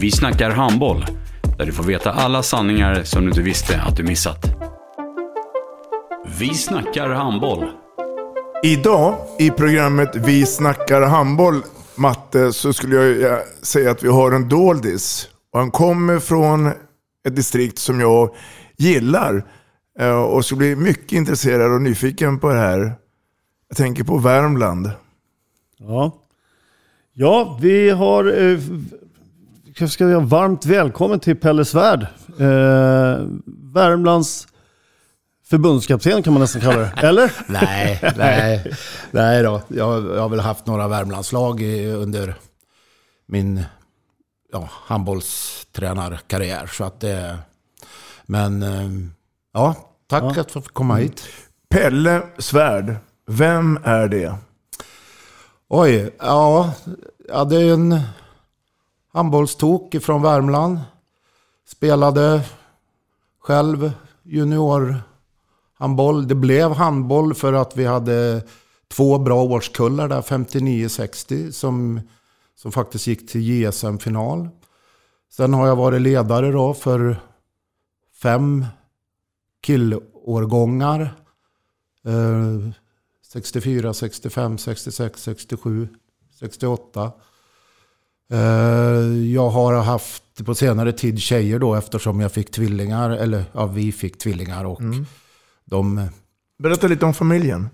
Vi snackar handboll, där du får veta alla sanningar som du inte visste att du missat. Vi snackar handboll. Idag i programmet Vi snackar handboll, Matte, så skulle jag säga att vi har en doldis. Och han kommer från ett distrikt som jag gillar. eh, Och skulle bli mycket intresserad och nyfiken på det här. Jag tänker på Värmland. Ja, ja vi har... Eh, jag ska säga varmt välkommen till Pelle Svärd. Eh, Värmlands förbundskapten kan man nästan kalla det. Eller? nej, nej, nej då. Jag, jag har väl haft några Värmlandslag i, under min ja, handbollstränarkarriär. Så att det, men eh, ja, tack Ja. att få komma hit. Pelle Svärd, vem är det? Oj, ja, ja det är en handbollstok från Värmland. Spelade själv juniorhandboll. Det blev handboll för att vi hade två bra årskullar där, 59-60, som, som faktiskt gick till JSM-final. Sen har jag varit ledare då för fem killårgångar. Eh, 64, 65, 66, 67, 68. Eh, Jag har haft på senare tid tjejer då eftersom jag fick tvillingar, eller ja, vi fick tvillingar och de... Berätta lite om familjen.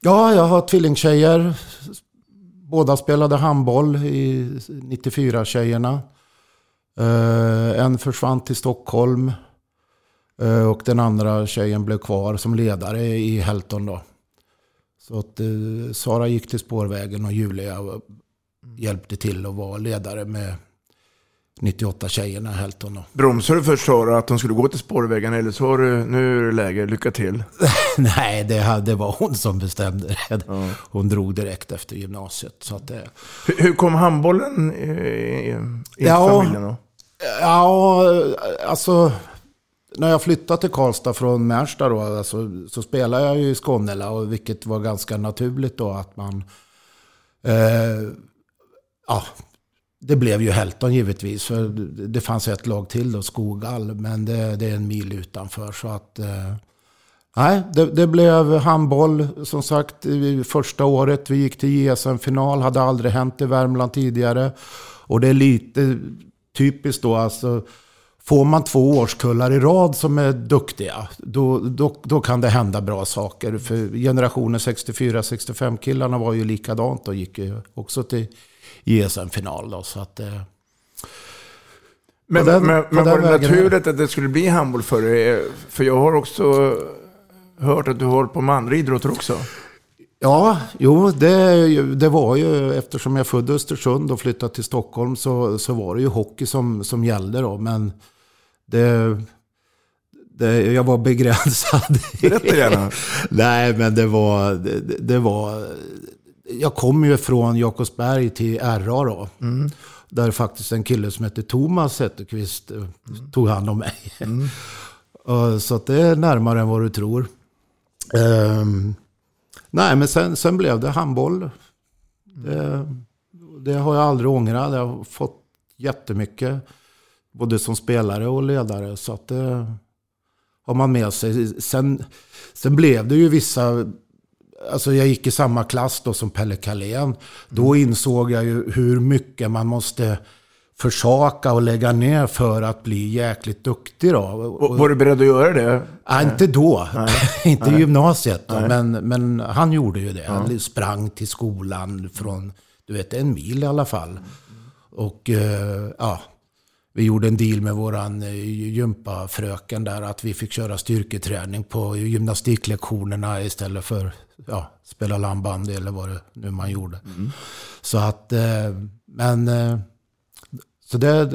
Ja, jag har tvillingtjejer. Båda spelade handboll i 94-tjejerna. Eh, En försvann till Stockholm. eh, Och den andra tjejen blev kvar som ledare i Helton då. Så att Sara gick till spårvägen och Julia hjälpte till och var ledare med 98 tjejerna i Helton. Då. Bromsade du först Sara att de skulle gå till spårvägen eller så var det, nu är det läge, lycka till. Nej, det, det var hon som bestämde det. Hon drog direkt efter gymnasiet. Så att det, Hur, hur kom handbollen i, i, i Ja. familjen då? Ja, alltså när jag flyttade till Karlstad från Märsta då, alltså, så spelade jag ju i Skånela, och vilket var ganska naturligt då att man... Eh, ja, det blev ju Helton givetvis. För det- fanns ett lag till då, Skoghall, men det, det är en mil utanför. Så att... Eh, nej, det, det blev handboll som sagt första året. Vi gick till JSM-final, hade aldrig hänt i Värmland tidigare. Och det är lite typiskt då, alltså får man två årskullar i rad som är duktiga, då, då, då kan det hända bra saker. För generationen 64-65 killarna var ju likadant och gick ju också till JSM-final. Då, så att, eh, Men, den- men, men var det naturligt att det skulle bli handboll för dig? För jag har också hört att du har hållit på med andra idrotter också. Ja, jo, det, det var ju eftersom jag födde i Östersund och flyttade till Stockholm så, så var det ju hockey som, som gällde då. Men det, det, jag var begränsad. Berätta gärna. Nej, men det var, det, det var... Jag kom ju från Jakobsberg till RA då. Där faktiskt en kille som hette Thomas Zetterqvist eh, tog hand om mig. Och Så det är närmare än vad du tror. Ehm, nej, men sen, sen blev det handboll. Det, det har jag aldrig ångrat. Jag har fått jättemycket. Både som spelare och ledare. Så att det har man med sig. Sen, sen blev det ju vissa... Alltså jag gick i samma klass då som Pelle Kalén. Då insåg jag ju hur mycket man måste försaka och lägga ner för att bli jäkligt duktig. Då. Och, var du beredd att göra det? Nej, inte då. inte i gymnasiet. Då. Men, men han gjorde ju det. Han sprang till skolan från, du vet, en mil i alla fall. Och eh, ja, vi gjorde en deal med våran eh, gympafröken där att vi fick köra styrketräning på gymnastiklektionerna istället för ja, spela landbandy eller vad det nu man gjorde. Så att, eh, men, eh, så det,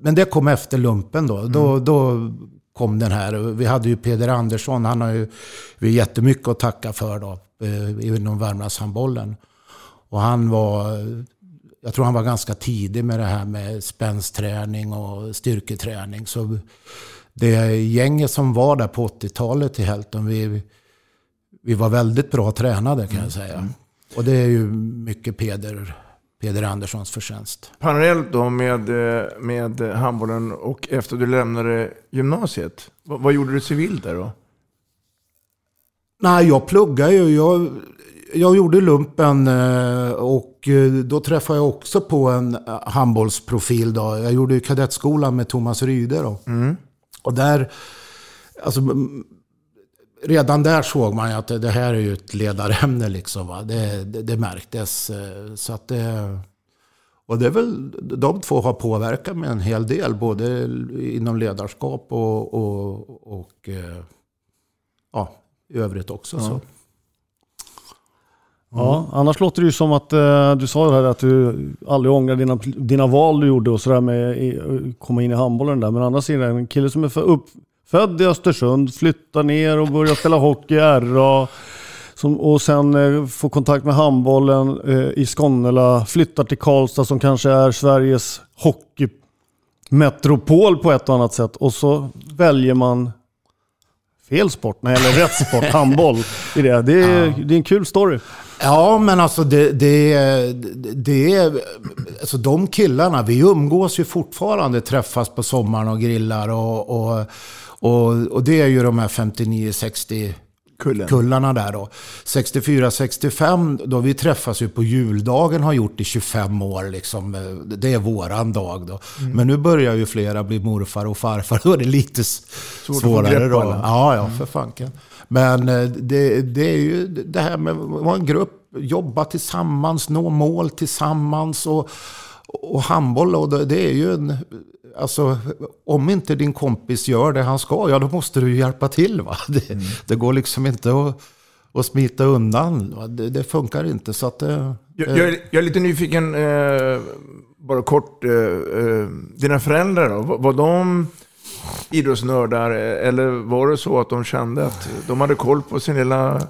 men det kom efter lumpen då. Då, då kom den här. Vi hade ju Peder Andersson, han har ju vi jättemycket att tacka för då, inom Värmlandshandbollen. Och han var, jag tror han var ganska tidig med det här med spänsträning och styrketräning. Så det gänget som var där på 80-talet i Helton, vi, vi var väldigt bra tränade kan jag säga. Och det är ju mycket Peder, Peder Anderssons förtjänst. Parallellt då med, med handbollen och efter du lämnade gymnasiet. Vad, vad gjorde du civilt där då? Nej, jag pluggade ju. Jag, jag gjorde lumpen eh, och eh, då träffade jag också på en eh, handbollsprofil. Då. Jag gjorde ju kadettskolan med Thomas Ryde. Då. Och där, alltså, mm, redan där såg man ju att det, här är ju ett ledarämne. Liksom, va? Det, det, det märktes. Så att det, och det är väl, de två har påverkat mig en hel del. Både inom ledarskap och, och, och ja, i övrigt också. Så. Ja, annars låter det ju som att eh, du sa ju här att du aldrig ångrar dina, dina val du gjorde och sådär med att komma in i handbollen där. Men andra sidan, en kille som är för uppfödd i Östersund, flyttar ner och börjar spela hockey i RA. Som, och sen eh, får kontakt med handbollen eh, i Skånela, flyttar till Karlstad som kanske är Sveriges hockeymetropol på ett och annat sätt. Och så väljer man fel sport, nej, eller rätt sport, handboll. I det. Det, är, det är en kul story. Ja, men alltså det, det, det. Alltså de killarna, vi umgås ju fortfarande, träffas på sommaren och grillar. Och, och, och, och det är ju de här 59-60 Kullen. kullarna där då. 64-65, då vi träffas ju på juldagen, har gjort i 25 år. Liksom. Det är våran dag då. Mm. Men nu börjar ju flera bli morfar och farfar. Då är det lite s- Svårt att få svårare då. Ja, ja, för fanken. Men eh, det, det är ju det här med att vara en grupp, jobba tillsammans, nå mål tillsammans och, och handboll. Och det, är ju en, alltså, om inte din kompis gör det han ska, ja då måste du ju hjälpa till. Va? Det, det går liksom inte att, att smita undan. Va? Det, det funkar inte. Så att, det, Jag, jag, är, jag är lite nyfiken, eh, bara kort. Eh, eh, dina föräldrar då? Var, var de idrottsnördar? eh, Eller var det så att de kände att de hade koll på sin lilla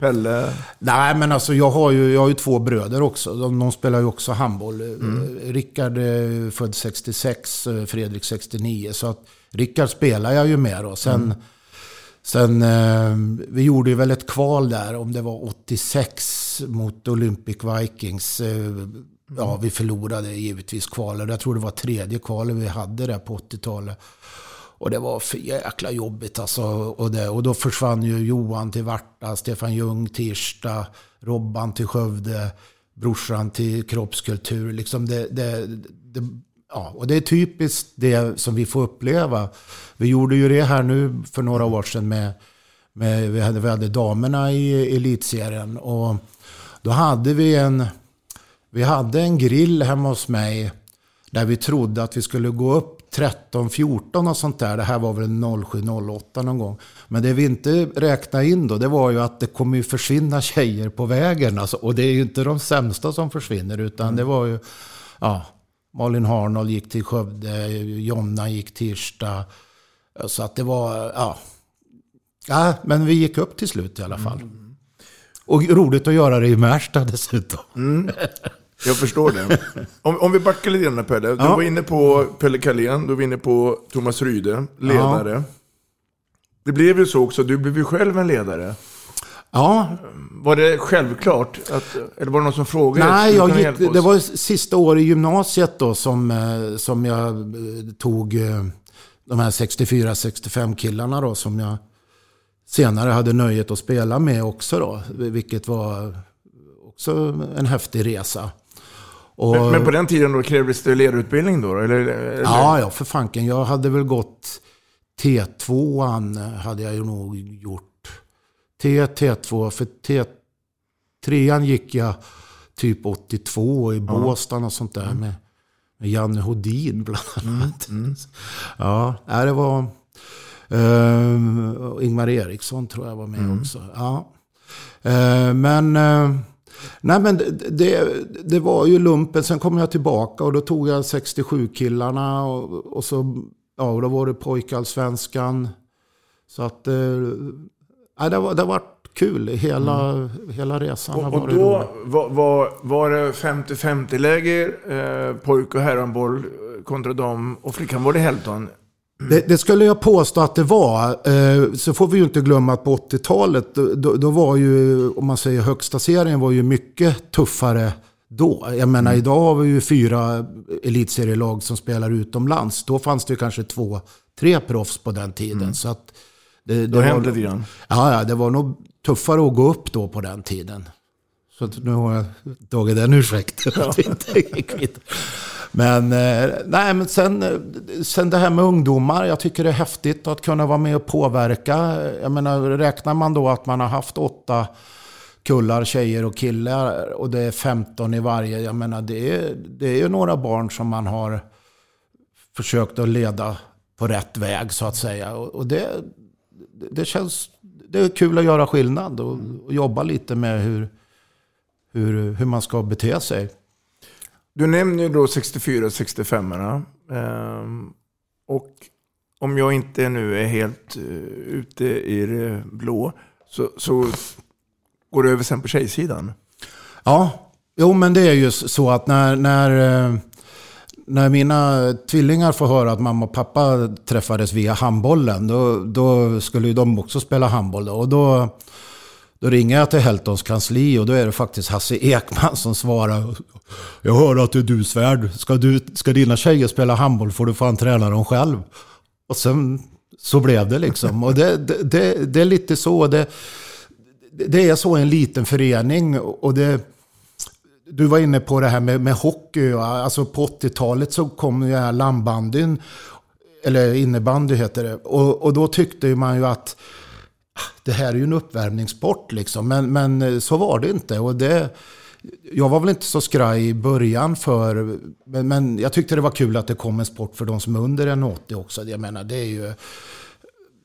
Pelle? Nej, men alltså jag har ju, jag har ju två bröder också. De, de spelar ju också handboll. Mm. Rickard är född 66, eh, Fredrik 69. Så att Rickard spelar jag ju med då. Sen, sen eh, vi gjorde ju väl ett kval där, om det var 86 mot Olympic Vikings. Eh, Ja, vi förlorade givetvis kvalet. Jag tror det var tredje kvalet vi hade där på 80-talet. Och det var för jäkla jobbigt alltså. Och, det, och då försvann ju Johan till Varta, Stefan Ljung till Irsta, Robban till Skövde, brorsan till kroppskultur. Liksom det, det, det, ja, och det är typiskt det som vi får uppleva. Vi gjorde ju det här nu för några år sedan med, med vi, hade, vi hade damerna i elitserien. Och då hade vi en, vi hade en grill hemma hos mig där vi trodde att vi skulle gå upp 13-14 och sånt där. Det här var väl 07-08 någon gång. Men det vi inte räknade in då, det var ju att det kommer ju försvinna tjejer på vägen. Alltså, och det är ju inte de sämsta som försvinner, utan det var ju... Ja, Malin Harnold gick till Skövde, Jonna gick till Irsta. Så att det var... Ja. ja, men vi gick upp till slut i alla fall. Och roligt att göra det i Märsta dessutom. Jag förstår det. Om, om vi backar lite grann Pelle. Du Ja. var inne på Pelle Carlén, du var inne på Thomas Ryde, ledare. Det blev ju så också, du blev ju själv en ledare. Ja, Var det självklart? Att, eller var det någon som frågade? Nej, jag gick, det var sista året i gymnasiet då som, eh, som jag eh, tog eh, de här 64-65 killarna då som jag senare hade nöjet att spela med också då. Vilket var också en häftig resa. Och, Men, men på den tiden då krävdes det ledarutbildning då? Eller, eller? Ja, ja, för fanken. Jag hade väl gått T2an hade jag ju nog gjort. T, T2, för T3an gick jag typ 82 i Båstad och sånt där med, med Janne Hodin bland annat. Ja, nej, det var... Uh, Ingmar Eriksson tror jag var med också. Ja. Eh, men... eh, nej men det, det, var ju lumpen. Sen kom jag tillbaka och då tog jag 67-killarna. Och, och så... Ja, och då var det pojkallsvenskan. Så att... eh, det, var, det har varit kul. Hela, hela resan har Och, och varit då rolig. var, var, var det 50-50-läger, eh, pojk och herrhandboll eh, kontra dem och flickan var det Helton. Det, det skulle jag påstå att det var. Eh, så får vi ju inte glömma att på 80-talet, då, då, då var ju, om man säger högsta serien, var ju mycket tuffare då. Jag menar, Mm. idag har vi ju fyra elitserielag som spelar utomlands. Då fanns det ju kanske två, tre proffs på den tiden. Så att det, Det har var- hänt lite grann. Ja, ja, det var nog tuffare att gå upp då på den tiden. Så att nu har jag tagit den ursäkten. att men, eh, nej, men sen, sen det här med ungdomar. Jag tycker det är häftigt att kunna vara med och påverka. Jag menar, räknar man då att man har haft åtta kullar, tjejer och killar och det är 15 i varje. Jag menar, det är, det är ju några barn som man har försökt att leda på rätt väg så att säga. Och det, det känns det är kul att göra skillnad och, och jobba lite med hur, hur, hur man ska bete sig. Du nämner ju då 64 och 65 ehm, Och om jag inte nu är helt eh, ute i det blå så, så går det över sen på tjejsidan. Ja, jo men det är ju så att när, när, eh, när mina tvillingar får höra att mamma och pappa träffades via handbollen, då, då skulle ju de också spela handboll. Då. Och då, då ringer jag till Heltons kansli och då är det faktiskt Hasse Ekman som svarar. Jag hör att du är du Svärd. Ska, du, ska dina tjejer spela handboll får du fan träna dem själv. Och sen så blev det liksom. Och det, det, det, det är lite så. Det, det är så i en liten förening. Och det, du var inne på det här med, med hockey. Alltså på 80-talet så kom ju här landbandyn. Eller innebandy heter det. Och, och då tyckte man ju att det här är ju en uppvärmningssport liksom. Men, men eh, så var det inte. Och det, jag var väl inte så skraj i början för... Men, men jag tyckte det var kul att det kom en sport för de som är under 1,80 också. Jag menar, det är ju...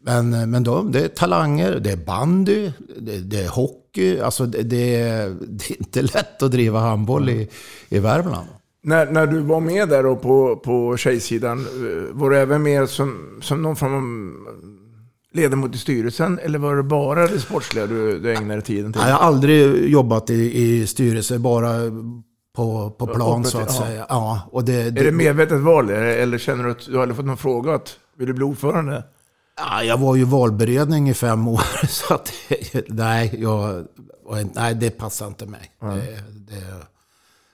Men, eh, men de, det är talanger, det är bandy, det, det är hockey. Alltså det, det, är, det är inte lätt att driva handboll i, i Värmland. När, när du var med där då på, på tjejsidan, eh, var du även med som, som någon form av ledamot i styrelsen? Eller var det bara det sportsliga du, du ägnade tiden till? Nej, Jag har aldrig jobbat i, i styrelse, bara på, på plan så att ja. säga. Ja, och det, Är det medvetet val eller- känner du att du har aldrig fått någon fråga att vill du bli ordförande? Ja, jag var ju valberedning i fem år, så att nej, jag, nej, det passar inte mig. Det, det,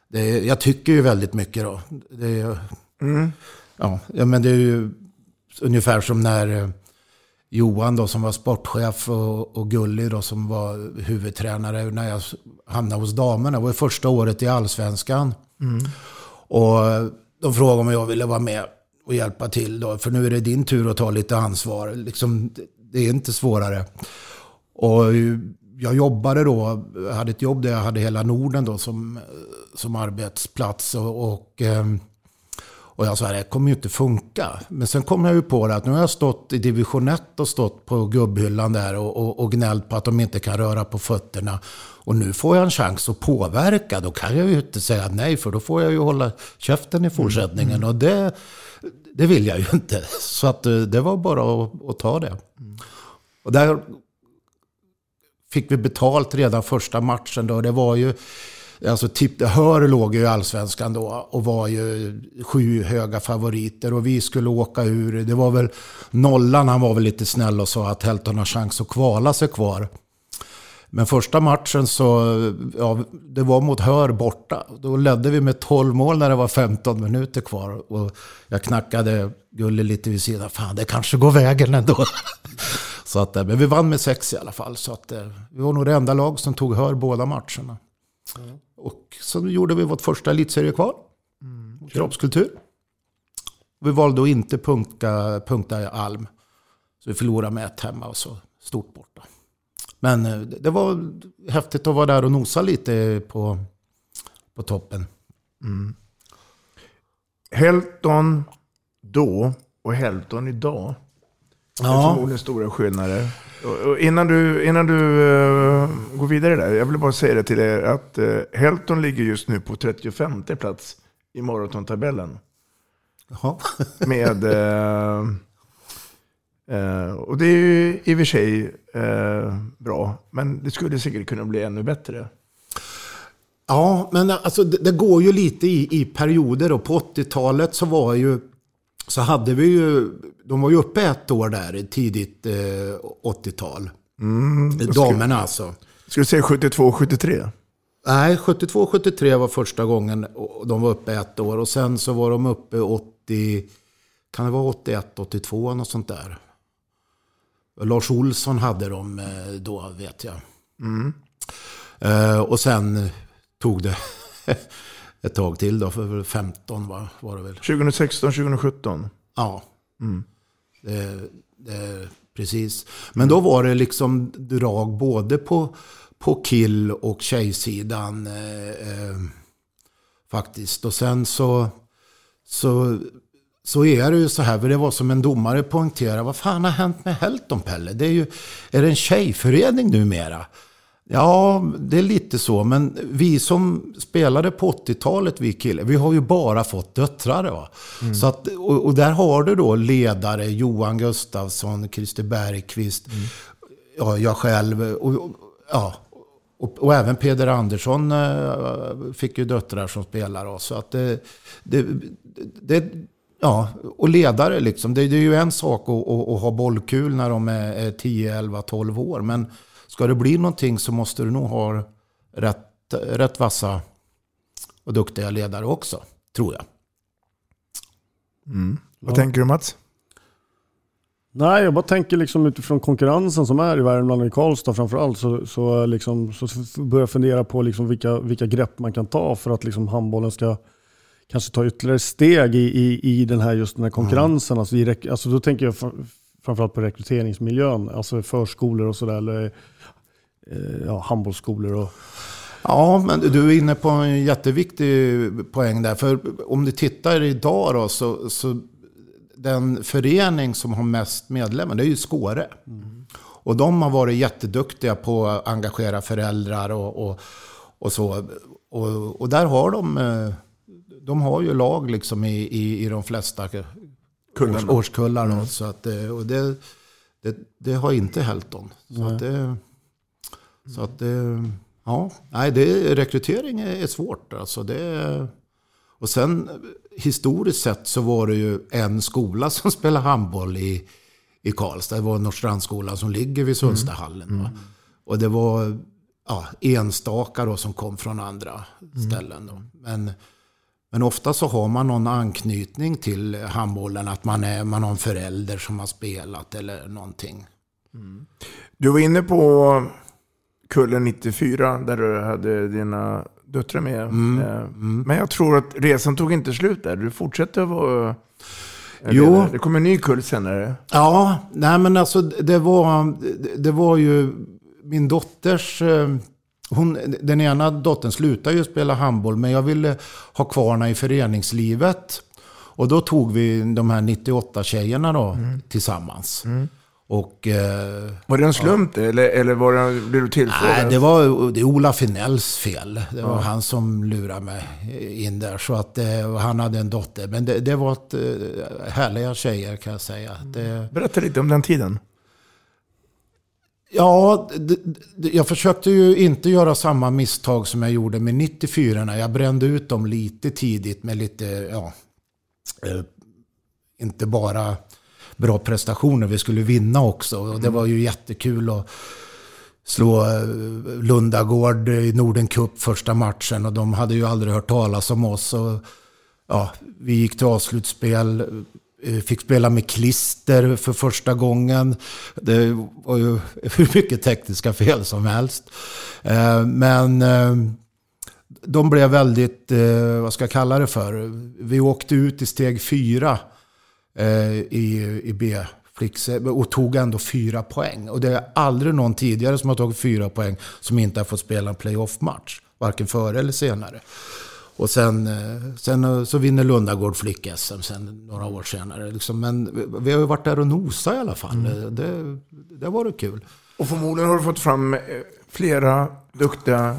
det, jag tycker ju väldigt mycket då. Det, ja, ja, men det är ju ungefär som när eh, Johan då som var sportchef och, och Gulli då som var huvudtränare när jag hamnade hos damerna. Det var första året i allsvenskan. Och de frågade om jag ville vara med och hjälpa till då. För nu är det din tur att ta lite ansvar. Liksom, det är inte svårare. Och jag jobbade då, hade ett jobb där jag hade hela Norden då som, som arbetsplats. Och, och, ehm, och jag sa, det kommer ju inte funka. Men sen kom jag ju på det att nu har jag stått i division 1 och stått på gubbhyllan där och, och, och gnällt på att de inte kan röra på fötterna. Och nu får jag en chans att påverka. Då kan jag ju inte säga nej, för då får jag ju hålla käften i fortsättningen. Och det, det vill jag ju inte. Så att eh, det var bara att, att ta det. Och där fick vi betalt redan första matchen då. Det var ju, alltså tipp, Hör låg ju i allsvenskan då och var ju sju höga favoriter och vi skulle åka ur. Det var väl nollan, han var väl lite snäll och sa att Helton har chans att kvala sig kvar. Men första matchen så, ja, det var mot Hör borta. Då ledde vi med 12 mål när det var 15 minuter kvar. Och jag knackade Gulle lite vid sidan. Fan, det kanske går vägen ändå. så att, eh, men vi vann med 6 i alla fall. Så att, eh, vi var nog det enda lag som tog Hör båda matcherna. Mm. Och så gjorde vi vårt första elitseriekval. Mm. Kroppskultur. Vi valde att inte punkta, punkta Alm. Så vi förlorade med ett hemma och så stort borta. Men eh, det var häftigt att vara där och nosa lite på, på toppen. Mm. Helton då och Helton idag. Ja. Det är förmodligen stora skillnader. Och innan du, innan du uh, går vidare där, jag vill bara säga det till er att uh, Helton ligger just nu på 35 plats i maratontabellen. Jaha. Med... Uh, Uh, och det är ju i och för sig uh, bra, men det skulle säkert kunna bli ännu bättre. Ja, men alltså, det, det går ju lite i, i perioder. Och på 80-talet så var ju... Så hade vi ju... De var ju uppe ett år där, tidigt eh, 80-tal. Mm, Damerna alltså. Ska du säga 72 73? Nej, 72 73 var första gången de var uppe ett år. Och sen så var de uppe 80... Kan det vara 81, 82, något sånt där. Lars Olsson hade de eh, då, vet jag. Mm. Uh, och sen tog det ett tag till då, för 15 var, var det väl. 2016, 2017? Ja. Mm. Det, det, precis. Men då var det liksom drag både på, på kill och tjejsidan. Eh, eh, faktiskt. Och sen så, så så är det ju så här, för det var som en domare poängterade, vad fan har hänt med Helton Pelle? Det är ju, är det en tjejförening numera? Ja, det är lite så, men vi som spelade på 80-talet, vi killar, vi har ju bara fått döttrar. Va? Mm. Så att, och, och, där har du då ledare, Johan Gustafsson, Christer Bergqvist, mm. ja, jag själv, och, ja, och, och, även Peder Andersson äh, fick ju döttrar som spelare. Så att det, det, det Ja, och ledare liksom. Det, det är ju en sak att, att, att, ha bollkul när de är 10, 11, 12 år. Men ska det bli någonting så måste du nog ha rätt, rätt vassa och duktiga ledare också, tror jag. Mm. Vad ja. tänker du Mats? Nej, jag bara tänker liksom utifrån konkurrensen som är i Värmland och i Karlstad framförallt så, så, liksom, så börjar jag fundera på liksom vilka, vilka grepp man kan ta för att liksom handbollen ska kanske ta ytterligare steg i, i, i den här, just den här konkurrensen. Mm. Alltså, i, alltså, då tänker jag framförallt på rekryteringsmiljön, alltså förskolor och sådär, ja, handbollsskolor. Och... Ja, men du är inne på en jätteviktig poäng där. För om du tittar idag då, så, så den förening som har mest medlemmar, det är ju Skåre. Mm. Och de har varit jätteduktiga på att engagera föräldrar och, och, och så. Och, och där har de eh, de har ju lag liksom i, i, i de flesta års, årskullar. Mm. Så att, eh, och det, det, det har inte Helton. Så att det, så att det, ja, nej, det, rekrytering är, svårt. Alltså det, och sen historiskt sett så var det ju en skola som spelade handboll i, i Karlstad. Det var Norrstrandsskolan som ligger vid Sundstahallen. Mm. Mm. Och det var ja, enstaka då som kom från andra mm. ställen. Då. Men men ofta så har man någon anknytning till handbollen. Att man, är, man har en förälder som har spelat eller någonting. Mm. Du var inne på kullen 94 där du hade dina döttrar med. Mm. Eh, mm. Men jag tror att resan tog inte slut där. Du fortsätter att vara... Jo. Det kom en ny kull senare. Ja, nej men alltså det var, det var ju min dotters eh, hon, den ena dottern slutade ju spela handboll, men jag ville ha kvar henne i föreningslivet. Och då tog vi de här 98-tjejerna då mm. tillsammans. Mm. Och, eh, var det en slump ja. eller, eller var det, blev du tillfrågad? Nej, det var det är Ola Finells fel. Det var ja. han som lurade mig in där. Så att, eh, han hade en dotter. Men det, det var ett, eh, härliga tjejer kan jag säga. Det, Berätta lite om den tiden. Ja, jag försökte ju inte göra samma misstag som jag gjorde med 94 när jag brände ut dem lite tidigt med lite, ja, eh, inte bara bra prestationer, vi skulle vinna också. Och det var ju jättekul att slå eh, Lundagård i Norden Cup första matchen och de hade ju aldrig hört talas om oss. Och, ja, vi gick till avslutsspel, Eh, fick spela med klister för första gången. Det var ju hur mycket tekniska fel som helst. Eh, men, de blev väldigt, vad ska jag kalla det för? Vi åkte ut i steg fyra i, i B och tog ändå fyra poäng. Och det är aldrig någon tidigare som har tagit fyra poäng som inte har fått spela en playoff-match. Varken före eller senare. Och sen, eh, sen eh, så vinner Lundagård flick-SM sen några år senare. Liksom. Men vi har ju varit där och nosat i alla fall. Mm. Det, det var det kul. Och förmodligen har du fått fram eh, flera duktiga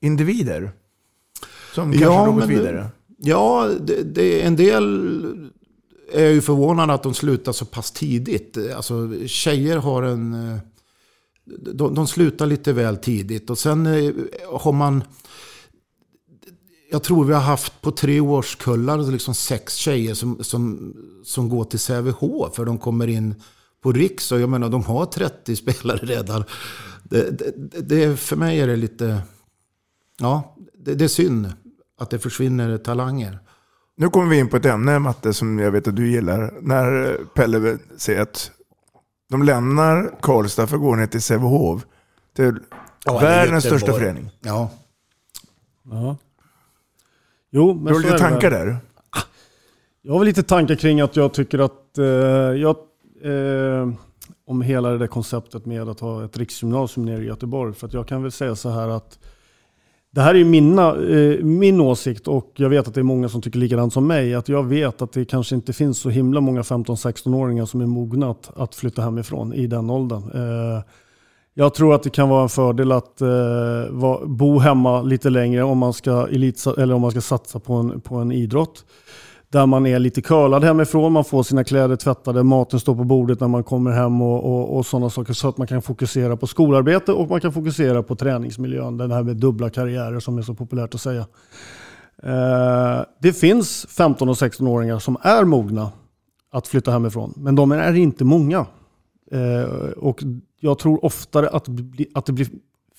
individer. Som kanske ja, har gått vidare. Ja, det, det, en del är jag ju förvånad att de slutar så pass tidigt. Alltså tjejer har en... Eh, de, de slutar lite väl tidigt. Och sen eh, har man jag tror vi har haft på tre årskullar liksom sex tjejer som, som, som går till Sävehof. För de kommer in på Riks och jag menar de har 30 spelare redan. Det, det, det, för mig är det lite... Ja, det, det är synd att det försvinner talanger. Nu kommer vi in på ett ämne, Matte, som jag vet att du gillar. När Pelle säger att de lämnar Karlstad för att gå ner till Sävehof. Till ja, världens största förening. Ja. ja. Jo, men du har lite tankar där? Jag har lite tankar kring att jag tycker att eh, jag, eh, om hela det där konceptet med att ha ett riksgymnasium nere i Göteborg. För att jag kan väl säga så här att det här är mina, eh, min åsikt och jag vet att det är många som tycker likadant som mig. Att jag vet att det kanske inte finns så himla många 15-16-åringar som är mogna att, att flytta hemifrån i den åldern. Eh, jag tror att det kan vara en fördel att eh, va, bo hemma lite längre om man ska, elitsa, eller om man ska satsa på en, på en idrott. Där man är lite curlad hemifrån, man får sina kläder tvättade, maten står på bordet när man kommer hem och, och, och sådana saker. Så att man kan fokusera på skolarbete och man kan fokusera på träningsmiljön. Det här med dubbla karriärer som är så populärt att säga. Eh, det finns 15 och 16-åringar som är mogna att flytta hemifrån, men de är inte många. Eh, och jag tror oftare att, att det blir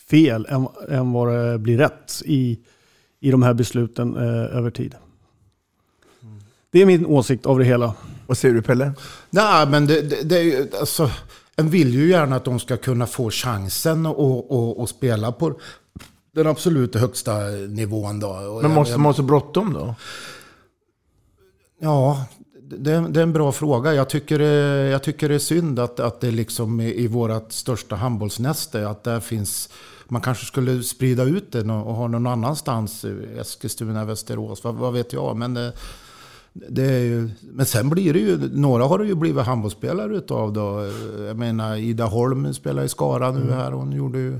fel än, än vad det blir rätt i, i de här besluten eh, över tid. Det är min åsikt av det hela. Vad säger du Pelle? Nej, men det, det, det är ju, alltså, en vill ju gärna att de ska kunna få chansen att spela på den absolut högsta nivån. Då. Men måste man ha så bråttom då? Ja, det, det, är en bra fråga. Jag tycker, jag tycker det är synd att, att det liksom i, i vårt största handbollsnäste, att där finns man kanske skulle sprida ut det och ha någon annanstans, Eskilstuna, Västerås, vad, vad vet jag. Men, det, är ju, men sen blir det ju, några har det ju blivit handbollsspelare utav då. Jag menar Ida Holm spelar i Skara nu här. Hon gjorde ju,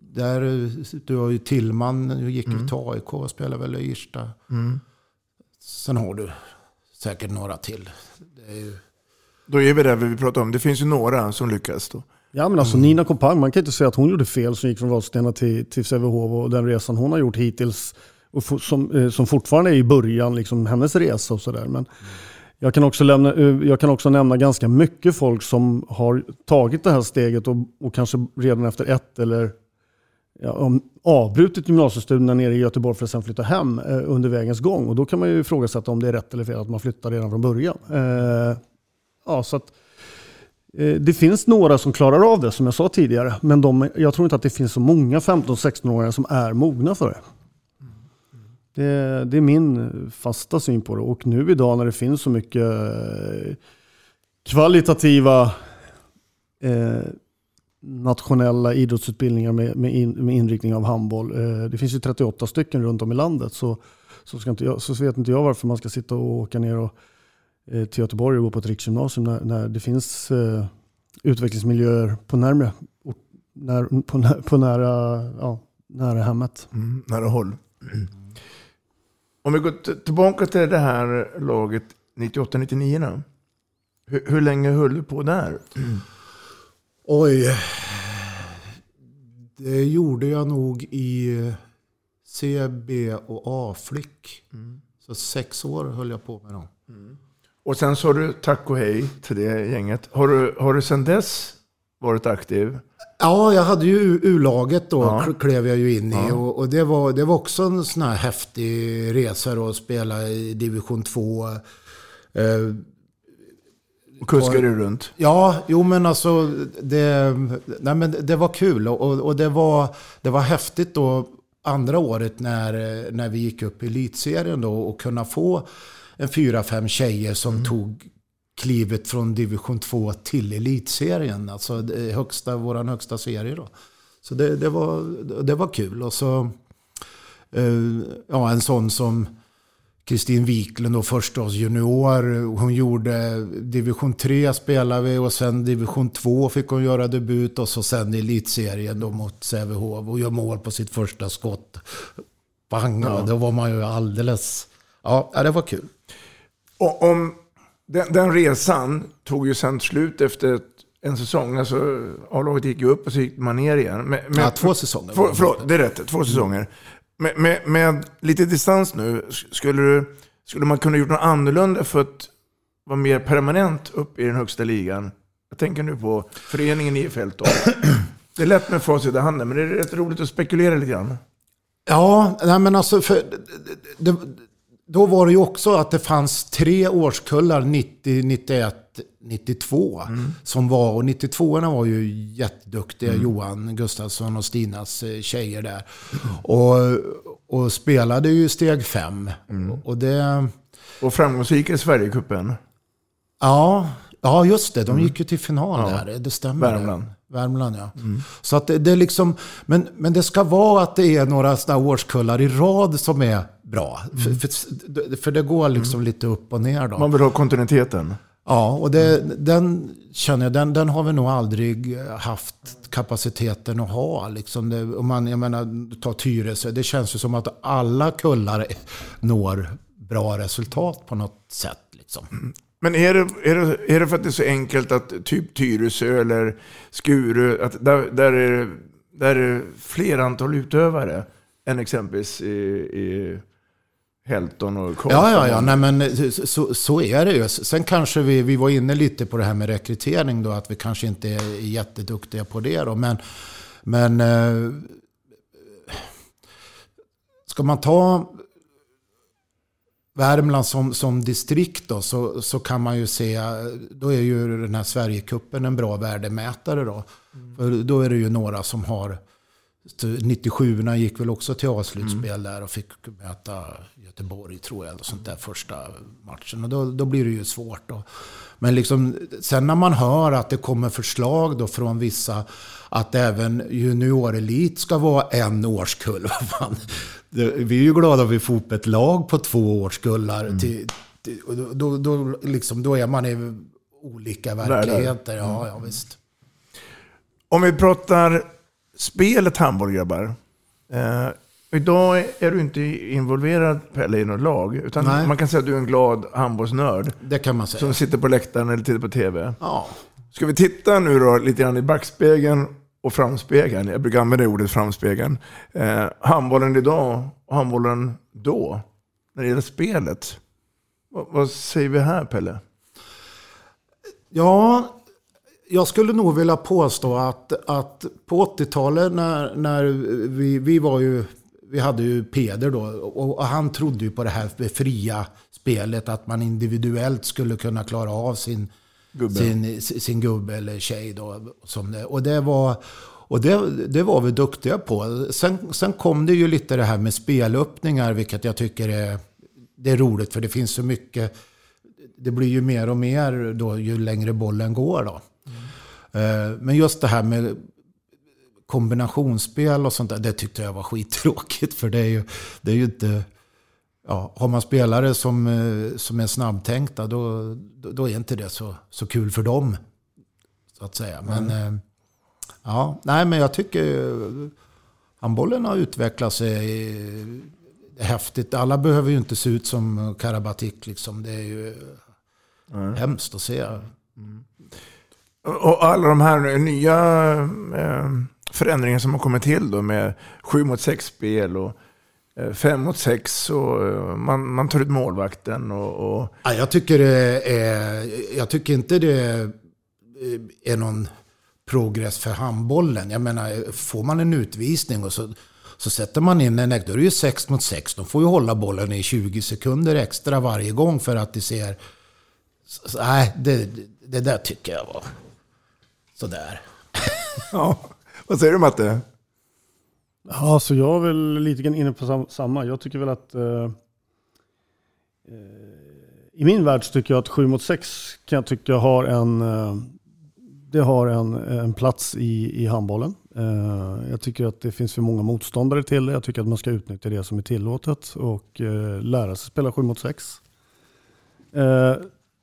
där, du har ju Tillman, gick mm. till AIK och spelade väl i Irsta. Mm. Sen har du säkert några till. Det är ju... Då är vi där vi pratar om. Det finns ju några som lyckas då. Ja men alltså mm. Nina Kompang, man kan inte säga att hon gjorde fel som gick från Vadstena till, till Sävehof och den resan hon har gjort hittills. Och som, eh, som fortfarande är i början, liksom hennes resa och sådär. Men mm. jag, kan också lämna, eh, jag kan också nämna ganska mycket folk som har tagit det här steget och, och kanske redan efter ett eller ja, avbrutit gymnasiestudierna nere i Göteborg för att sen flytta hem eh, under vägens gång. Och då kan man ju ifrågasätta om det är rätt eller fel att man flyttar redan från början. Eh, ja, så att, eh, det finns några som klarar av det som jag sa tidigare. Men de, jag tror inte att det finns så många 15-16-åringar som är mogna för det det. Det är min fasta syn på det. Och nu idag när det finns så mycket eh, kvalitativa eh, nationella idrottsutbildningar med, med, in, med inriktning av handboll. Eh, det finns ju 38 stycken runt om i landet. Så, så, ska inte jag, så vet inte jag varför man ska sitta och åka ner och, eh, till Göteborg och gå på ett riksgymnasium när, när det finns eh, utvecklingsmiljöer på närmare, när, på, på nära, ja, nära hemmet. Mm, nära håll. Mm. Om vi går tillbaka till det här laget 98-99. Hur, hur länge höll du på där? Mm. Oj. Det gjorde jag nog i C, B och A-flick. Mm. Så sex år höll jag på med dem. Mm. Och sen sa du tack och hej till det gänget. Har du, har du sen dess varit aktiv? Ja, jag hade ju U-laget då, ja. klev jag ju in i. Ja. Och, och, det, var, det var också en sån här häftig resa då, att spela i division 2. Eh, Kuskade du runt? Ja, jo men alltså det, nej, men det var kul och, och det, var, det var häftigt då andra året när, när vi gick upp i elitserien då och kunna få en fyra, fem tjejer som tog klivet från division 2 till elitserien. Alltså det högsta, våran högsta serie då. Så det, det, var, det var kul. Och så eh, ja, en sån som Kristin Wiklund och förstaårs junior. Hon gjorde division 3 spelade vi och sen division 2 fick hon göra debut och så sen elitserien då mot Sävehof och gör mål på sitt första skott. Bang, Ja. då var man ju alldeles... Ja, det var kul. Och om den, den resan tog ju sen slut efter ett, en säsong. Alltså, A-laget gick ju upp och så gick man ner igen. Med, med, Ja, två säsonger. För, förlåt, det är rätt. Två säsonger. Med, med, med lite distans nu, skulle, du, skulle man kunna gjort något annorlunda för att vara mer permanent upp i den högsta ligan? Jag tänker nu på föreningen i Fältholm. Det är lätt med facit i handen, men det är rätt roligt att spekulera lite grann. Ja, nej men alltså, för, det, då var det ju också att det fanns tre årskullar, 90, 91, 92, som var, och 92orna var ju jätteduktiga, Johan Gustafsson och Stinas eh, tjejer där. Och, och spelade ju steg fem. Och det... Och framgångsrika i Sverigecupen. Ja, ja, just det. De gick ju till final Ja. där. Det stämmer. Värmland. Värmland, ja. Så att det, det är liksom, men, men det ska vara att det är några sådana årskullar i rad som är bra. För, för, för det går liksom lite upp och ner då. Man vill ha kontinuiteten. Ja, och det, den känner jag, den, den har vi nog aldrig haft kapaciteten att ha. Liksom det, om man, jag menar, ta Tyresö, det känns ju som att alla kullar når bra resultat på något sätt. Liksom. Men är det, är, det, är det för att det är så enkelt att typ Tyresö eller Skuru, att där, där, är, det- där är det fler antal utövare än exempelvis i, i Helton och Karlstad? Ja, ja, ja. Nej, men så, så är det ju. Sen kanske vi, vi var inne lite på det här med rekrytering då, att vi kanske inte är jätteduktiga på det då. Men, men eh, ska man ta Värmland som, som distrikt då, så, så kan man ju se, då är ju den här Sverigecupen en bra värdemätare då. För då är det ju några som har 97 gick väl också till A-slutspel där och fick möta Göteborg tror jag. Eller sånt där första matchen. Och då, då blir det ju svårt. Då. Men liksom, sen när man hör att det kommer förslag då från vissa att även juniorelit ska vara en årskull. fan. Vi är ju glada att vi får upp ett lag på två årskullar. Till, till, och då, då, då, liksom, då är man i olika verkligheter. Ja, ja, visst. Om vi pratar spelet handboll, grabbar. Eh, idag är du inte involverad Pelle i något lag. Utan Nej. man kan säga att du är en glad handbollsnörd. Det kan man säga. Som sitter på läktaren eller tittar på tv. Ja. Ska vi titta nu då lite grann i backspegeln och framspegeln? Jag brukar använda ordet framspegeln. Eh, handbollen idag och handbollen då, när det gäller spelet. Vad, vad säger vi här Pelle? Ja, jag skulle nog vilja påstå att, att på 80-talet när, när vi, vi var ju, vi hade ju Peder då och, och han trodde ju på det här fria spelet, att man individuellt skulle kunna klara av sin Gubbe. sin, sin gubbe eller tjej. Då, som det, och det var, och det, det var vi duktiga på. Sen, sen kom det ju lite det här med spelöppningar, vilket jag tycker är, det är roligt, för det finns så mycket det blir ju mer och mer då ju längre bollen går. Då. Mm. Men just det här med kombinationsspel och sånt där, det tyckte jag var skittråkigt. För det är ju, det är ju inte... Ja, har man spelare som, eh, som är snabbtänkta, då, då, är inte det så, så kul för dem. Så att säga. Men, eh, ja, nej, men jag tycker handbollen har utvecklat sig eh, häftigt. Alla behöver ju inte se ut som Karabatic. Liksom. Det är ju hemskt att se. Och alla de här nya förändringarna som har kommit till då med 7 mot 6 spel och 5 mot 6 och eh, man, man tar ut målvakten och, och Ja, jag, tycker det är, jag tycker inte det är någon progress för handbollen. Jag menar, får man en utvisning och så, så sätter man in en då är det ju 6 mot 6. De får ju hålla bollen i 20 sekunder extra varje gång för att det ser... Så, nej, det, det där tycker jag var sådär. Ja, vad säger du Matte? Ja, så jag är väl lite grann inne på samma. Jag tycker väl att eh, eh, i min värld så tycker jag att 7 mot 6 kan jag tycka har en, eh, det har en, en plats i, i handbollen. Eh, jag tycker att det finns för många motståndare till det. Jag tycker att man ska utnyttja det som är tillåtet och eh, lära sig spela 7 mot 6. Eh,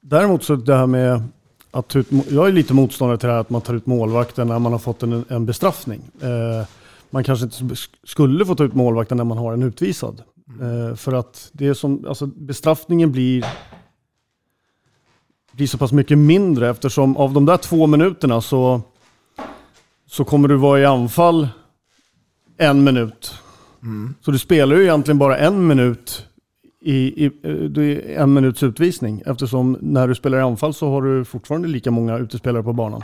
däremot så det här med att ta ut, jag är lite motståndare till det här att man tar ut målvakten när man har fått en, en bestraffning. Man kanske inte skulle få ta ut målvakten när man har en utvisad. Mm. För att det är som, alltså bestraffningen blir blir så pass mycket mindre eftersom av de där två minuterna så, så kommer du vara i anfall en minut. Mm. Så du spelar ju egentligen bara en minut i, i, en minuts utvisning eftersom när du spelar i anfall så har du fortfarande lika många utespelare på banan.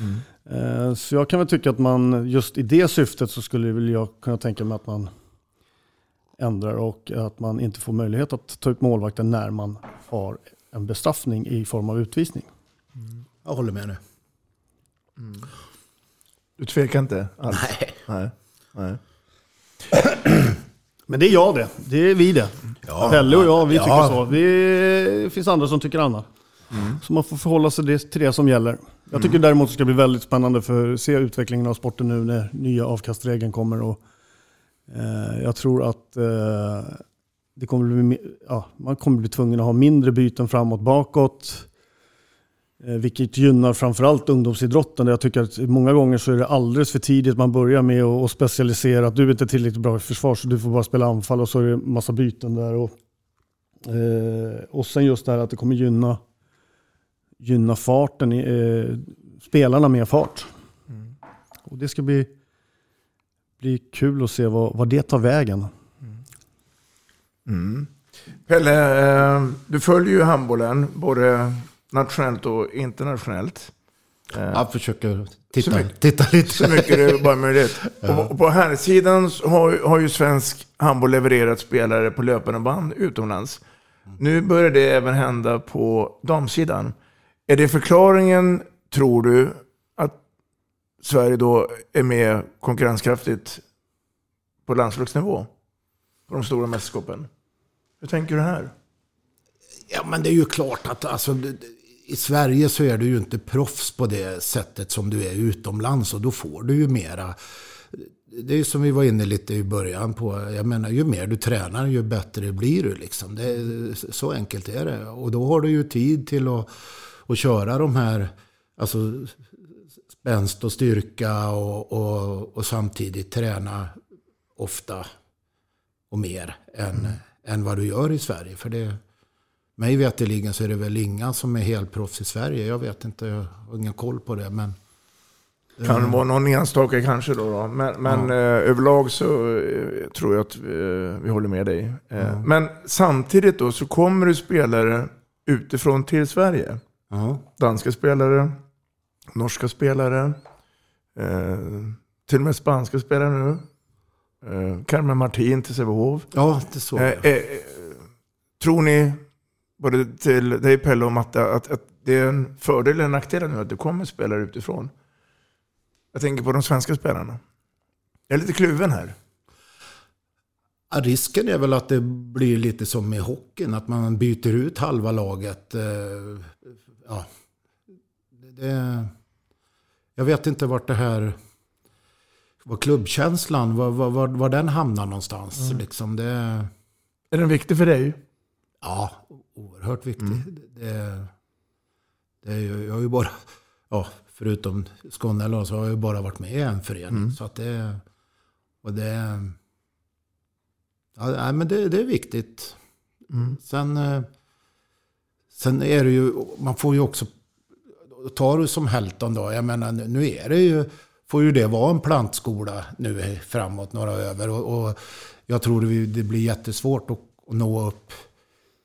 Mm. Eh, så jag kan väl tycka att man just i det syftet så skulle väl jag kunna tänka mig att man ändrar och att man inte får möjlighet att ta ut målvakten när man har en bestraffning i form av utvisning. Mm. Jag håller med nu. Mm. Du tvekar inte alls? Nej. Nej. Nej. Men det är jag det. Det är vi det. Ja, Pelle och jag, vi ja. tycker så. Vi, det finns andra som tycker annat. Mm. Så man får förhålla sig till det som gäller. Jag tycker mm. däremot det ska bli väldigt spännande för att se utvecklingen av sporten nu när nya avkastregeln kommer. Och, eh, jag tror att eh, det kommer bli, ja, man kommer bli tvungen att ha mindre byten framåt bakåt. Eh, vilket gynnar framförallt ungdomsidrotten. Jag tycker att många gånger så är det alldeles för tidigt man börjar med att specialisera. Att du är inte tillräckligt bra i försvar så du får bara spela anfall och så är det massa byten där. Och, eh, och sen just det här att det kommer gynna, gynna farten, eh, spelarna med fart. Mm. Och det ska bli, bli kul att se vad, vad det tar vägen. Mm. Pelle, eh, du följer ju handbollen både nationellt och internationellt. Eh, Jag försöker titta, så mycket, titta lite. Så mycket det är bara möjligt. ja. och på här sidan har, har ju svensk handboll levererat spelare på löpande band utomlands. Nu börjar det även hända på damsidan. Är det förklaringen, tror du, att Sverige då är med konkurrenskraftigt på landslagsnivå? på de stora mästerskapen. Hur tänker du här? Ja, men det är ju klart att alltså, i Sverige så är du ju inte proffs på det sättet som du är utomlands och då får du ju mera. Det är ju som vi var inne lite i början på. Jag menar, ju mer du tränar, ju bättre blir du. Liksom. Det, så enkelt är det. Och då har du ju tid till att, att köra de här alltså, spänst och styrka och, och, och samtidigt träna ofta och mer än, mm. än vad du gör i Sverige. För det, mig veterligen så är det väl inga som är helt proffs i Sverige. Jag vet inte, jag har ingen koll på det. Men, kan vara någon enstaka kanske då. då. Men, men ja. eh, överlag så eh, tror jag att eh, vi håller med dig. Eh, ja. Men samtidigt då så kommer det spelare utifrån till Sverige. Ja. Danska spelare, norska spelare, eh, till och med spanska spelare nu. Eh, Carmen Martin till Sävehof. Ja, det såg jag. Eh, eh, tror ni, både till dig Pelle och Matte, att, att det är en fördel eller en nackdel nu att det kommer spelare utifrån? Jag tänker på de svenska spelarna. Jag är lite kluven här. Ja, risken är väl att det blir lite som i hockeyn, att man byter ut halva laget. Ja, det, jag vet inte vart det här var klubbkänslan, var, var, var, var den hamnar någonstans. Mm. Liksom det... Är den viktig för dig? Ja, oerhört viktig. Mm. Det, det är ju, jag har ju bara, ja, förutom Skåne så har jag ju bara varit med i en förening. Mm. Så att det, och det, ja, men det, det är viktigt. Mm. Sen, eh, sen är det ju, man får ju också, tar du som Helton då, jag menar nu är det ju, får ju det vara en plantskola nu framåt, några över. Och, och jag tror det, det blir jättesvårt att, att nå upp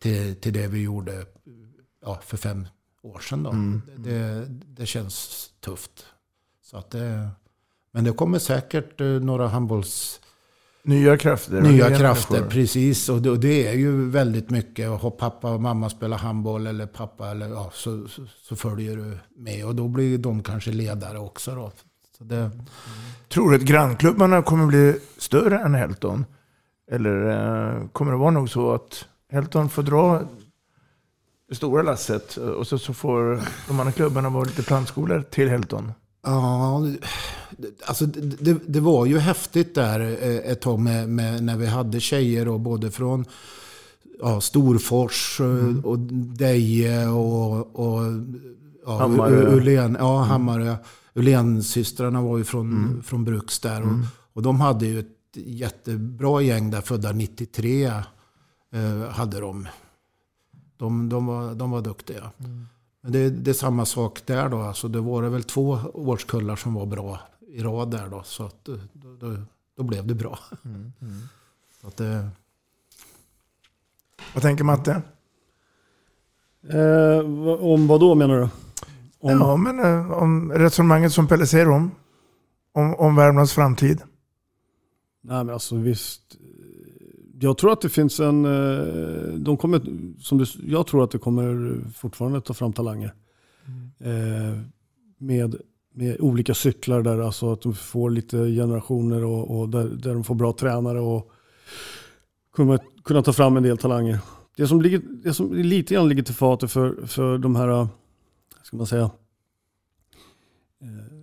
till, till det vi gjorde ja, för fem år sedan. Då. Mm. Det, det, känns tufft. Så att det, men det kommer säkert eh, några handbolls... Nya krafter. Nya krafter, människor. precis. Och det, och det, är ju väldigt mycket. Har pappa och mamma spelar handboll eller pappa eller ja, så, så, så, följer du med. Och då blir de kanske ledare också då. Så det, Tror du att grannklubbarna kommer bli större än Helton? Eller eh, kommer det vara nog så att Helton får dra det stora lasset och så, så får de andra klubbarna vara lite plantskolor till Helton? Ja, alltså det, det, var ju häftigt där eh, ett tag med, med när vi hade tjejer och både från ja, Storfors mm. och Deje och, och ja, Hammarö. Ulen, ja, Hammarö. Ulensystrarna var ju från, Mm. från Bruks där. Mm. Och, och de hade ju ett jättebra gäng där, födda 93 eh, hade de. De, de, var, de var duktiga. Men det, det är samma sak där då. Alltså det var det väl två årskullar som var bra i rad där då. Så att, eh, då, då, då blev det bra. Så att det, Vad tänker Matte? Eh, om vad då menar du? Om, Ja, men eh, om resonemanget som Pelle säger om, om, om Värmlands framtid. Nej men alltså visst. Jag tror att det finns en... eh, De kommer, som du, jag tror att det kommer fortfarande ta fram talanger. Eh, med, med olika cyklar där, alltså att de får lite generationer och, och där, där de får bra tränare och kunna, kunna ta fram en del talanger. Det som, ligger, det som lite grann ligger till fatet för, för de här, eh, ska man säga, eh,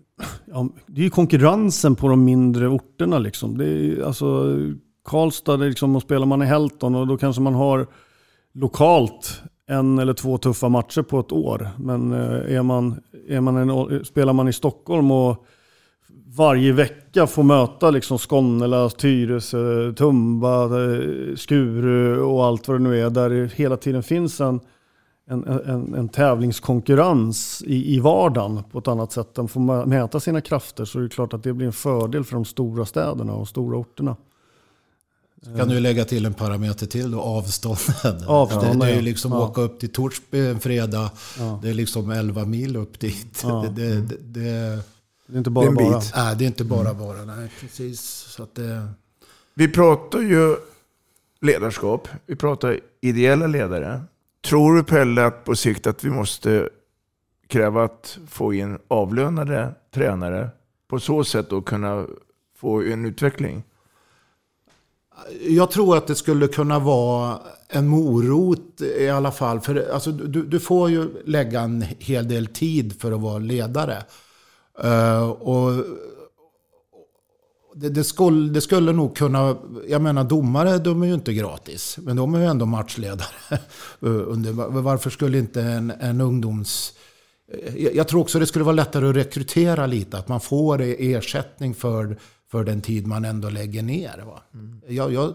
ja, det är ju konkurrensen på de mindre orterna. Liksom. Det är, alltså, Karlstad, det är liksom, och spelar man i Helton och då kanske man har lokalt en eller två tuffa matcher på ett år. Men eh, är man, är man en, spelar man i Stockholm och varje vecka får möta liksom Skånela, Tyresö, Tumba, eh, Skuru och allt vad det nu är. Där det hela tiden finns en, en, en, en tävlingskonkurrens i, i vardagen på ett annat sätt. De får mäta sina krafter så är det klart att det blir en fördel för de stora städerna och stora orterna kan du lägga till en parameter till då, avstånden. Avstånden, det, det är ju liksom Ja. åka upp till Torsby en fredag. Ja. Det är liksom 11 mil upp dit. Ja. Det, det, det, det, Det är inte bara Det är en bara. bit. nej, det är inte bara bara. Nej, precis. Så att det, Vi pratar ju ledarskap. Vi pratar ideella ledare. Tror du Pelle att på sikt att vi måste kräva att få in avlönade tränare på så sätt då kunna få en utveckling? Jag tror att det skulle kunna vara en morot i alla fall. För alltså, du, du får ju lägga en hel del tid för att vara ledare. Uh, och det, det, skulle, det skulle nog kunna... Jag menar domare, de är ju inte gratis. Men de är ju ändå matchledare. Eh, under, varför skulle inte en, en ungdoms... Eh, jag jag tror också det skulle vara lättare att rekrytera lite. Att man får e-, ersättning för, för den tid man ändå lägger ner. Va? Jag, jag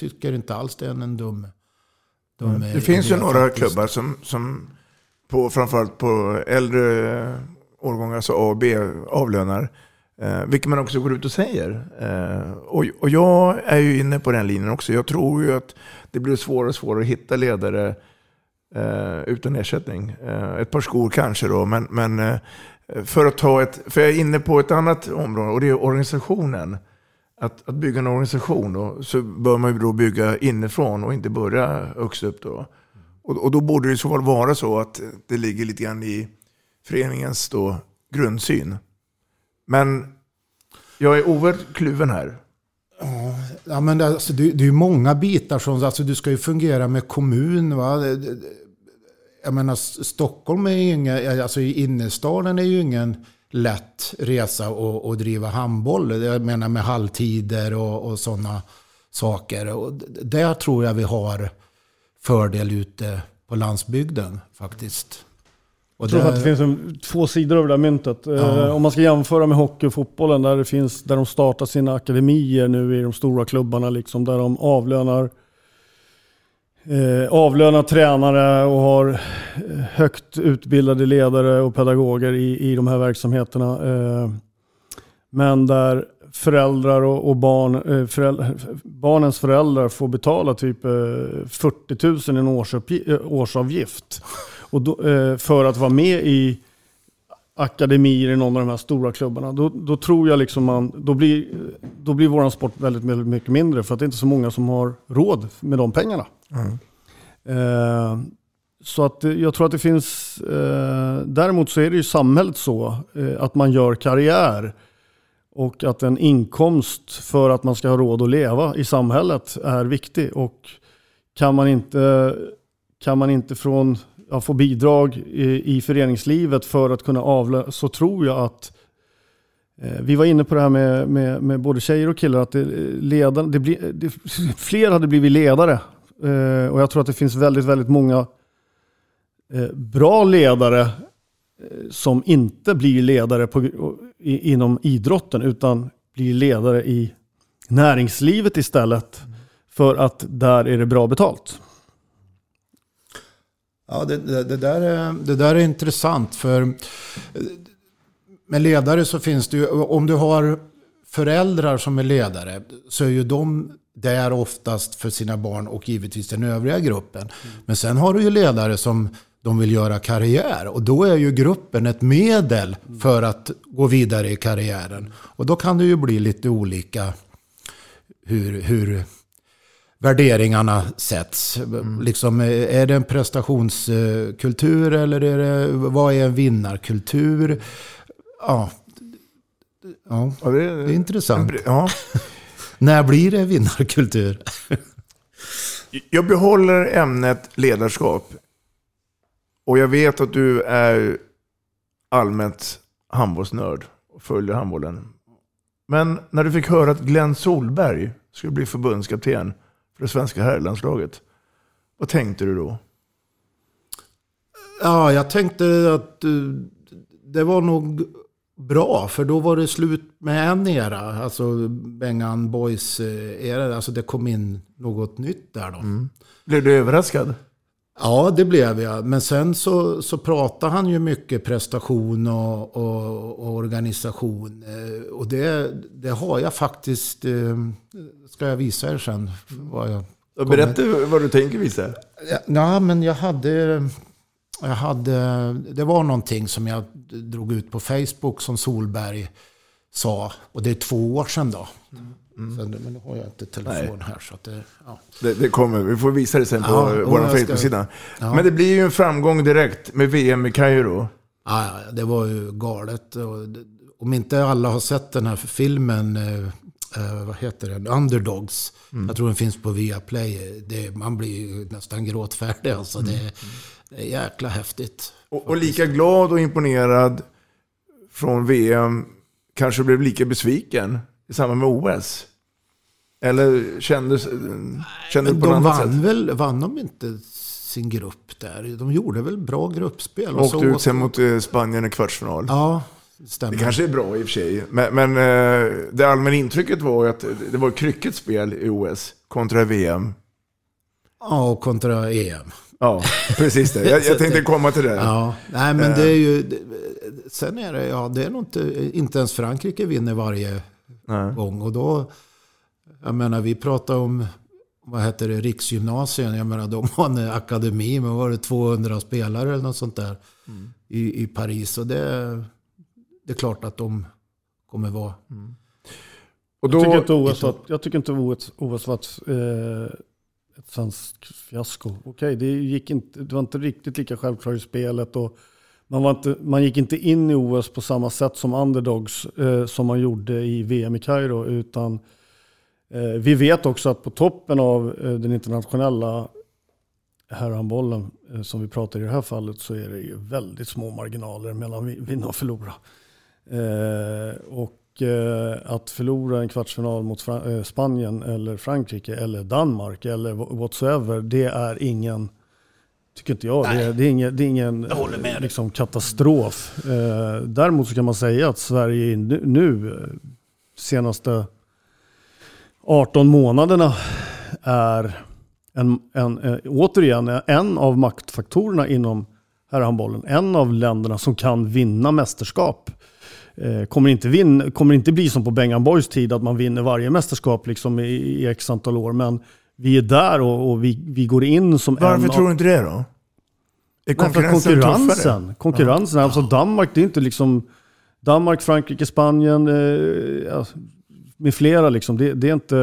tycker inte alls det är en dum... dum Det finns ju några faktiskt. klubbar som, som på, framförallt på äldre årgångar, alltså A och B, avlönar. Eh, vilket man också går ut och säger. Eh, och, och jag är ju inne på den linjen också. Jag tror ju att det blir svårare och svårare att hitta ledare eh, utan ersättning. Eh, ett par skor kanske då, men, men eh, för att ta ett... För jag är inne på ett annat område och det är organisationen. Att, att bygga en organisation då, så bör man ju då bygga inifrån och inte börja högst upp. Då. Och, och då borde det i så fall vara så att det ligger lite grann i föreningens då grundsyn. Men jag är oerhört kluven här. Ja, men det, alltså, det, det är ju många bitar som... Alltså, du ska ju fungera med kommun. Va? Jag menar, Stockholm är ju inga... Alltså innerstaden är ju ingen lätt resa att att driva handboll. Jag menar med halvtider och, och sådana saker. Och där tror jag vi har fördel ute på landsbygden faktiskt. Och Jag tror att det finns en, två sidor av det där myntet. Eh, Ja. Om man ska jämföra med hockey och fotbollen där, det finns, där de startar sina akademier nu i de stora klubbarna. Liksom, där de avlönar, eh, avlönar tränare och har eh, högt utbildade ledare och pedagoger i, i de här verksamheterna. Eh, men där föräldrar och, och barn, eh, föräldrar, barnens föräldrar får betala typ eh, 40 000 i en årsuppgi- eh, årsavgift. Och då, för att vara med i akademier i någon av de här stora klubbarna. Då, då tror jag liksom man, då blir, då blir våran sport väldigt, väldigt mycket mindre. För att det är inte så många som har råd med de pengarna. Eh, så att jag tror att det finns, eh, däremot så är det ju samhället så, eh, att man gör karriär Och att en inkomst för att man ska ha råd att leva i samhället är viktig. Och kan man inte, kan man inte från, ja, få bidrag i, i föreningslivet för att kunna avlösa så tror jag att eh, vi var inne på det här med, med, med både tjejer och killar, att det, eh, ledan, det bli, det, fler hade blivit ledare. Eh, och jag tror att det finns väldigt, väldigt många eh, bra ledare eh, som inte blir ledare på, i, inom idrotten utan blir ledare i näringslivet istället. För att där är det bra betalt. Ja, det, det, det, där är, det där är intressant. För eh, med ledare så finns det ju, om du har föräldrar som är ledare så är ju de där oftast för sina barn och givetvis den övriga gruppen. Mm. Men sen har du ju ledare som de vill göra karriär. Och då är ju gruppen ett medel för att gå vidare i karriären. Och då kan det ju bli lite olika hur, hur värderingarna sätts. Mm. Liksom, är det en prestationskultur eller är det, vad är en vinnarkultur? Ja, ja, ja det, är intressant. Ja. När blir det vinnarkultur? Jag behåller ämnet ledarskap. Och jag vet att du är allmänt handbollsnörd och följer handbollen. Men när du fick höra att Glenn Solberg skulle bli förbundskapten för det svenska herrlandslaget, vad tänkte du då? Ja, jag tänkte att eh, det var nog bra, för då var det slut med en era. Alltså Bengan Boys eh. Alltså det kom in något nytt där då. Mm. Blev du överraskad? Ja, det blev jag. Men sen så, så pratar han ju mycket prestation och, och, och organisation. Eh, och det, det har jag faktiskt, eh, ska jag visa er sen. Vad jag Berätta vad du tänker visa. Ja, ja, men jag hade, jag hade, det var någonting som jag drog ut på Facebook som Solberg sa. Och det är två år sedan då. Mm. Mm. Sen, men nu har jag inte telefon Nej. här. Så det, ja. det, det, kommer, vi får visa det sen på ja, vår Facebook-sida. Ja. Men det blir ju en framgång direkt med VM i Kairo. Ja, det var ju galet. Om inte alla har sett den här filmen, eh, eh, vad heter den, Underdogs. Mm. Jag tror den finns på Viaplay. Det, man blir ju nästan gråtfärdig. Alltså. Mm. Det, är jäkla häftigt. Och, och lika glad och imponerad från VM kanske blev lika besviken i samband med OS? Eller kände, kände du på något vann sätt? Väl, vann de inte sin grupp där? De gjorde väl bra gruppspel. Och åkte ut sen mot eh, Spanien i kvartsfinal. Ja, stämmer. Det kanske är bra i och för sig. Men, men eh, det allmänna intrycket var ju att det var krycket spel i OS kontra VM. Ja, och kontra EM. Ja, precis det. Jag, jag tänkte komma till det. Ja, nej men det är ju... Sen är det, ja, det är nog inte... Inte ens Frankrike vinner varje nej. gång. Och då... Jag menar, vi pratar om... Vad heter det? Riksgymnasien. Jag menar, de har en akademi med var det 200 spelare eller något sånt där. Mm. I, I Paris. Och det, det är klart att de kommer vara... Mm. Och då, jag tycker inte OS var, jag tycker inte OS, OS var ett, eh, ett svenskt fiasko. Okej, det, gick inte, det var inte riktigt lika självklart i spelet. Och man, var inte, man gick inte in i OS på samma sätt som underdogs eh, som man gjorde i VM i Kairo. Utan eh, vi vet också att på toppen av eh, den internationella herrhandbollen eh, som vi pratar i det här fallet så är det ju väldigt små marginaler mellan vinna och förlora. Eh, och Eh, att förlora en kvartsfinal mot eh, Spanien eller Frankrike eller Danmark eller whatsoever, det är ingen, tycker inte jag, det är, det är, ingen, det är ingen liksom, katastrof. Eh, däremot så kan man säga att Sverige nu, nu senaste 18 månaderna är en, en, återigen en av maktfaktorerna inom herrhandbollen. En av länderna som kan vinna mästerskap. Eh, kommer inte, vin, kommer inte bli som på Bengan Boys tid att man vinner varje mästerskap liksom i, i x antal år. Men vi är där och, och vi, vi går in som Varför en tror du inte det då? Är konkurrensen, konkurrensen Konkurrensen. Ja. Alltså Danmark, det är inte liksom... Danmark, Frankrike, Spanien, eh, med flera liksom. Det, det är inte...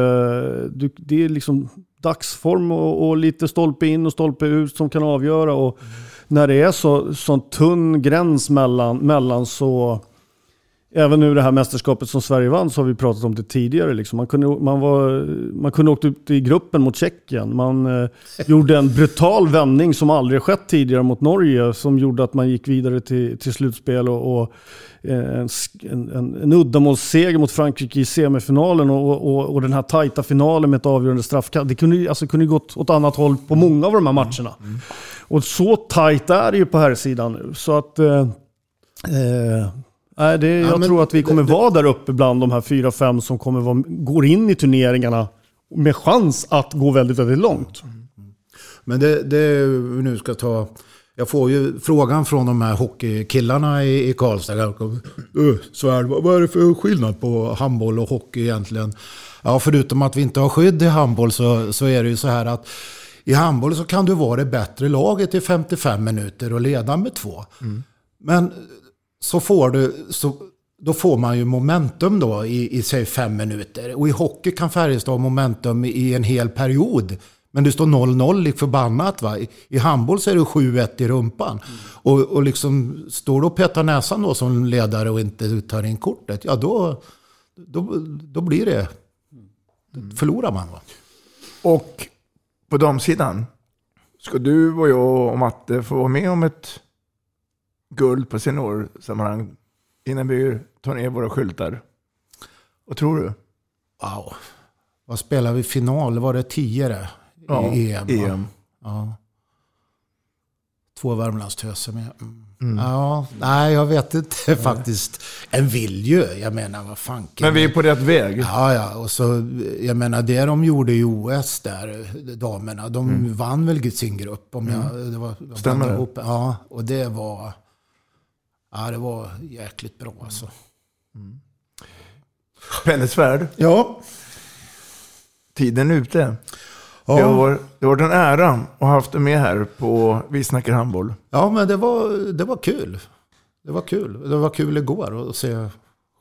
Det är liksom dagsform och, och, lite stolpe in och stolpe ut som kan avgöra. Och mm. när det är så sån tunn gräns mellan, mellan så även nu det här mästerskapet som Sverige vann så har vi pratat om det tidigare. Liksom. Man, kunde, man, var, man kunde åkt ut i gruppen mot Tjeckien. Man eh, gjorde en brutal vändning som aldrig skett tidigare mot Norge som gjorde att man gick vidare till, till slutspel och, och eh, en, en, en uddamålsseger mot Frankrike i semifinalen och, och, och den här tajta finalen med ett avgörande straffkast. Det kunde, alltså, kunde gått åt annat håll på många av de här matcherna. Mm. Och så tajt är det ju på här sidan nu. Så att... Eh, eh, Nej, det, jag ja, tror att vi kommer det, vara där uppe bland de här fyra, fem som kommer vara, går in i turneringarna med chans att gå väldigt, väldigt långt. Men det, det nu ska ta... Jag får ju frågan från de här hockeykillarna i, i Karlstad. Svärd, vad är det för skillnad på handboll och hockey egentligen? Ja, förutom att vi inte har skydd i handboll så, så är det ju så här att i handboll så kan du vara det bättre laget i 55 minuter och leda med två. Mm. Men så får du, så, då får man ju momentum då i, i säg fem minuter. Och i hockey kan Färjestad ha momentum i en hel period. Men det står 0-0 lik förbannat. Va? I, I handboll så är det 7-1 i rumpan. Mm. Och, och liksom, står du och petar näsan då som ledare och inte tar in kortet, ja då, då, då blir det... Mm. förlorar man. Va? Och på damsidan, ska du och jag och Matte få vara med om ett guld på seniorsammanhang innan vi tar ner våra skyltar. Vad tror du? Wow. Vad spelar vi final? Var det tio det? Ja, I EM. EM. Ja. Två Värmlandstöser med. Mm. Mm. Ja, nej jag vet inte faktiskt. En vill ju. Jag menar vad fanken. Men vi är på rätt väg. Ja, ja. Och så, jag menar det de gjorde i OS där, damerna. De mm. vann väl sin grupp. Om jag, mm. det var, Stämmer det? Ja, och det var... Ja, det var jäkligt bra alltså. Mm. Svärd. Ja. Tiden är ute. Ja. Det, har det har varit en ära att ha haft dig med här på Vi snackar handboll. Ja, men det var, det var kul. Det var kul. Det var kul igår att se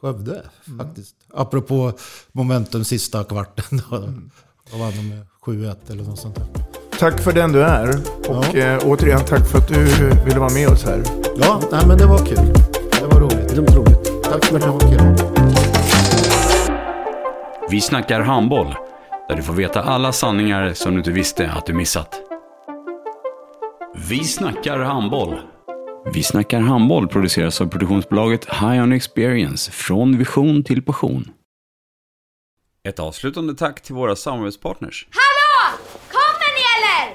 Skövde mm. faktiskt. Apropå momentum sista kvarten. Då, mm. då vann de med 7-1 eller något sånt där. Tack för den du är. Och ja. eh, återigen tack för att du ville vara med oss här. Ja, nej, men det var kul. Det var roligt. Grymt roligt. Tack för att det var kul. Vi snackar handboll. Där du får veta alla sanningar som du inte visste att du missat. Vi snackar handboll. Vi snackar handboll produceras av produktionsbolaget High On Experience. Från vision till passion. Ett avslutande tack till våra samarbetspartners. Hallå! Kommer ni eller?